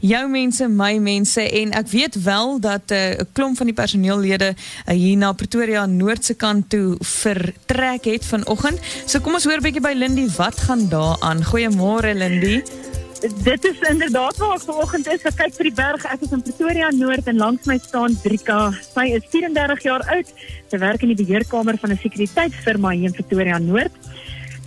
jou mense, my mense en ek weet wel dat 'n uh, klomp van die personeellede uh, hier na Pretoria Noord se kant toe vertrek het vanoggend. So kom ons hoor 'n bietjie by Lindy wat gaan daar aan. Goeiemôre Lindy. Dit is inderdaad waar ek vanoggend is. Ek kyk vir die berg. Ek is in Pretoria Noord en langs my staan Drika. Sy is 34 jaar oud. Sy werk in die beheerkamer van 'n sekuriteitsfirma hier in Pretoria Noord.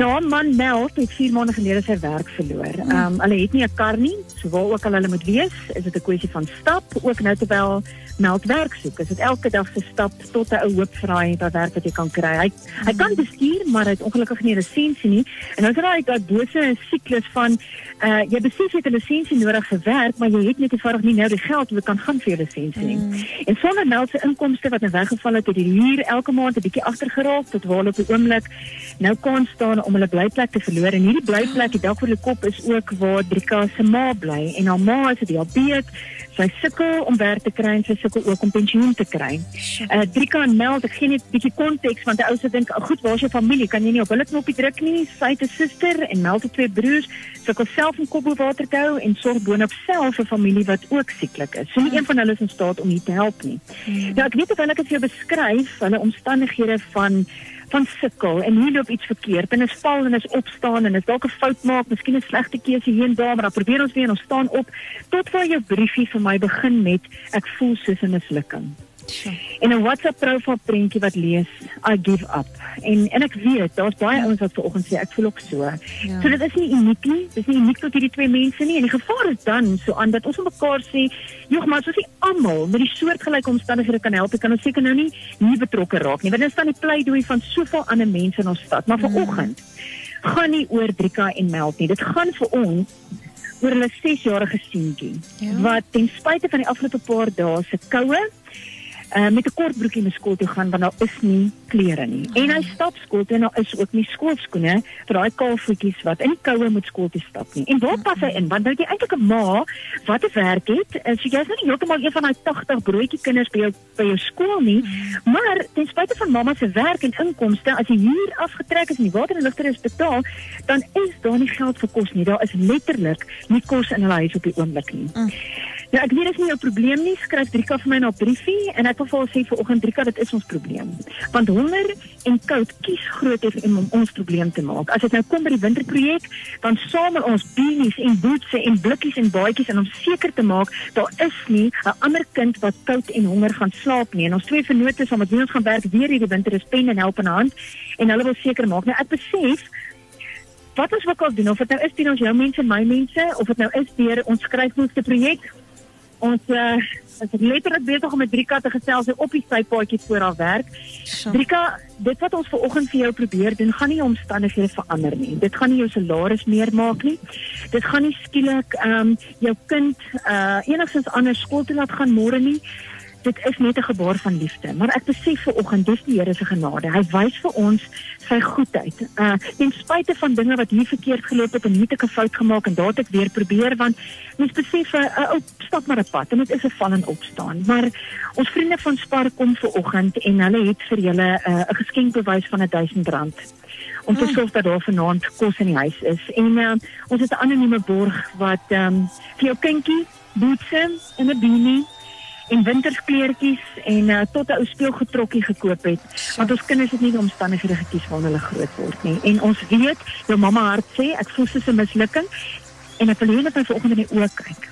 Nou, haar man Mel het 4 maande gelede sy werk verloor. Um, hulle het nie 'n kar nie, so waar ook al hulle moet wees, is dit 'n kwessie van stap, ook nou terwyl meld werk soek. Is dit elke dag se stap tot 'n ou hoop vraai dat werk wat jy kan kry. Hy hy kan bestuur, maar hy het ongelukkig nie 'n lisensie nie. En dan is daar daai bose siklus van uh jy besef jy het 'n lisensie nodig vir werk, maar jy het net eenvoudig nie nou die geld om kan gaan vir 'n lisensie nie. Mm. En sonder meld se inkomste wat nou weggeval het, het hy hier elke maand 'n bietjie agter geraak tot waar op die oomblik nou kan staan om hulle blyplek te verloor. En hierdie blyplek, die dak oor die kop is ook waar Drika se ma bly en haar ma is diabetes sy sukkel om werk te kry en sy sukkel ook om pensioen te kry. Uh Drika en Mel, ek gee net 'n bietjie konteks want die ou se dink, "Goed, waar is jou familie? Kan jy nie op hulle knoppie druk nie?" Sy het 'n suster en Mel het twee broers, sukkel self om koppelwater te hou en sorg boonop self vir familie wat ook sieklik is. So nie een van hulle is in staat om hier te help nie. Hmm. Nou ek weet of hulle dit vir jou beskryf, hulle omstandighede van van sukkel. En hier loop iets verkeerd. En is val en is opstaan en is dalk 'n fout maak, miskien 'n slegte keuse hier en daar, maar dan probeer ons weer en ons staan op. Tot waar jou briefie vir my begin met ek voel soos 'n mislukking. En 'n WhatsApp profiel prentjie wat lees I give up. En en ek weet daar's baie ja. ouens wat vanoggend sê ek voel ook so. Ja. So dit is nie uniek nie. Dit is nie uniek tot hierdie twee mense nie en die gevaar is dan so aan dat ons mekaar sê, "Jog, maar soos jy almal met die soortgelyke omstandighede kan help, kan ons seker nou nie nie betrokke raak nie." Want dit staan die pleidooi van soveel ander mense in ons stad, maar mm. vanoggend gaan nie oor Drika en Meld nie. Dit gaan vir ons oor hulle 6-jarige seentjie ja. wat ten spyte van die afgelope paar dae se koue uh, met 'n kort broekie na skool toe gaan want daar is nie klere nie. En hy stap skool toe en daar is ook nie skoolskoene vir daai kaal voetjies wat in die koue moet skool toe stap nie. En waar pas hy in? Want nou jy eintlik 'n ma wat 'n werk het. Uh, so jy's nou nie heeltemal een van daai 80 broodjie kinders by jou by jou skool nie. Maar ten spyte van mamma se werk en inkomste, as jy hier afgetrek is en die water en ligter is betaal, dan is daar nie geld vir kos nie. Daar is letterlik nie kos in hulle huis op die oomblik nie. Mm. Ja, ek weet dit is nie jou probleem nie. Skryf Drika vir my na briefie en ek wil vir haar sê vanoggend Drika, dit is ons probleem. Want honger en koud kies grootef om ons probleem te maak. As dit nou kom by die winterprojek, dan samel ons beanies en boetse en blikkies en baadjies en om seker te maak daar is nie 'n ander kind wat koud en honger gaan slaap nie. En ons twee vennote saam met wie ons gaan werk weer hierdie winter is pen en help in hand en hulle wil seker maak. Nou ek besef Wat ons ook al doen of dit nou is deur ons jou mense, my mense of dit nou is deur ons skryfboekste projek ons uh, is letterlik besig om met Drika te gesels op die sypaadjie voor haar werk. So. Drika, dit wat ons vanoggend vir jou probeer doen, gaan nie omstandighede verander nie. Dit gaan nie jou salaris meer maak nie. Dit gaan nie skielik ehm um, jou kind uh enigstens anders skool toe laat gaan môre nie dit is net 'n gebaar van liefde. Maar ek besef ver oggend dis die Here se genade. Hy wys vir ons sy goedheid. Uh ten spyte van dinge wat hier verkeerd geloop het en hier 'n fout gemaak en daar het ek weer probeer want mens besef 'n uh, ou stap maar 'n pad en dit is 'n val en opstaan. Maar ons vriende van Spar kom ver oggend en hulle het vir julle 'n uh, geskenkbewys van R1000 om te sorg dat daar vanaand kos in die huis is. En uh, ons het 'n anonieme borg wat ehm um, vir jou kindjie boetse en 'n beanie en winterskleertjies en uh, tot 'n ou speelgetrokkie gekoop het. Want ons kinders het nie die omstandighede gekies waar hulle groot word nie. En ons weet, jou mamma hart sê ek voel soos 'n mislukking en ek wil hê dat jy vanoggend in die oë kyk.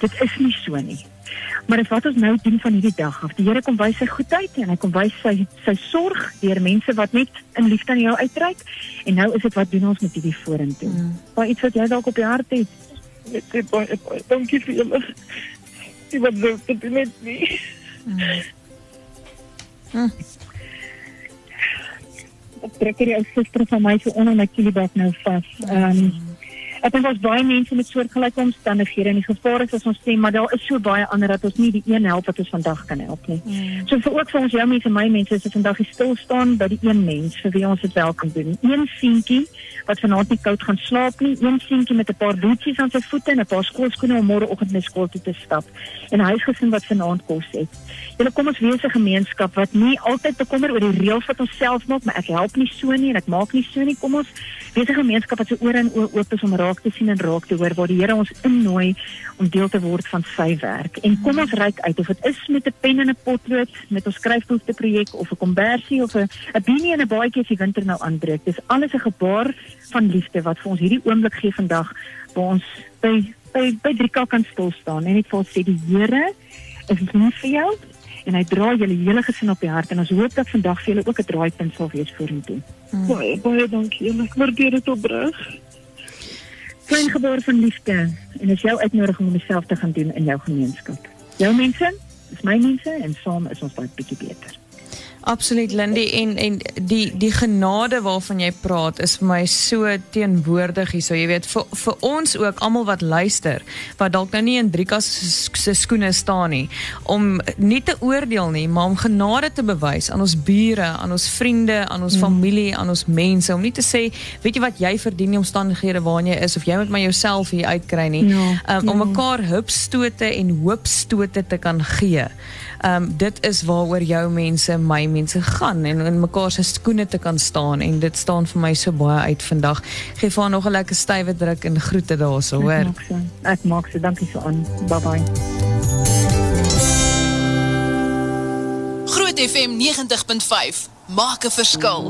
Dit is nie so nie. Maar dit wat ons nou doen van hierdie dag af. Die Here kom wys sy goedheid en hy kom wys sy sy sorg deur mense wat net in liefde aan jou uitreik. En nou is dit wat doen ons met hierdie vorentoe? Mm. Waar iets wat jy dalk op die hart het. Ek sê baie baie dankie vir julle die wat dit net nie. Hm. Ek trek hier jou suster van my so onder my kielbak nou vas. Ehm um, ek dink ons baie mense met soortgelyke omstandighede en die gevaar is as ons sê maar daar is so baie ander dat ons nie die een help wat ons vandag kan help nie. Mm. So vir ook vir ons jou mense, my mense is dit vandag die stil staan by die een mens vir wie ons dit wel kan doen. Een seentjie wat vanaand nie koud gaan slaap nie, een seentjie met 'n paar bootjies aan sy voete en 'n paar skoolskoene om môreoggend na skool toe te stap en 'n huisgesin wat vanaand kos het. Julle kom ons wees 'n gemeenskap wat nie altyd bekommer oor die reëls wat ons self maak, maar ek help nie so nie en ek maak nie so nie. Kom ons wees 'n gemeenskap wat se ore en oë oop is om raak te sien en raak te hoor waar die Here ons innooi om deel te word van sy werk. En kom ons reik uit of dit is met 'n pen en 'n potlood, met ons skryfboekte projek of 'n kombersie of 'n 'n beanie en 'n baadjie as die winter nou aanbreek. Dis alles 'n gebaar van liefde wat vir ons hierdie oomblik gee vandag waar ons by by by Drika kan stil staan en net vir sê die Here is lief vir jou en hy dra julle hele gesin op die hart en ons hoop dat vandag vir julle ook 'n draaipunt sal wees vorentoe. Mm. Baie baie dankie. Ek waardeer dit opreg. Klein gebaar van liefde en is jou uitnodiging om jouself te gaan doen in jou gemeenskap. Jou mense, is my mense en saam is ons baie bietjie beter. Absoluut Lindy en en die die genade waarvan jy praat is vir my so teenwoordig hier so jy weet vir vir ons ook almal wat luister wat dalk nou nie in Drika se skoene staan nie om nie te oordeel nie maar om genade te bewys aan ons bure aan ons vriende aan ons mm. familie aan ons mense om nie te sê weet jy wat jy verdien die omstandighede waarin jy is of jy moet maar jouself hier uitkry nie ja, um, om ja. mekaar hupstote en hoopstote te kan gee um, dit is waaroor jou mense my mense gaan en in mekaar se skoene te kan staan en dit staan vir my so baie uit vandag. Geef haar nog 'n lekker stywe druk en groete daarso, hoor. Ek maak so. Ek maak so. Dankie so aan. Bye bye. Groot FM 90.5 maak 'n verskil.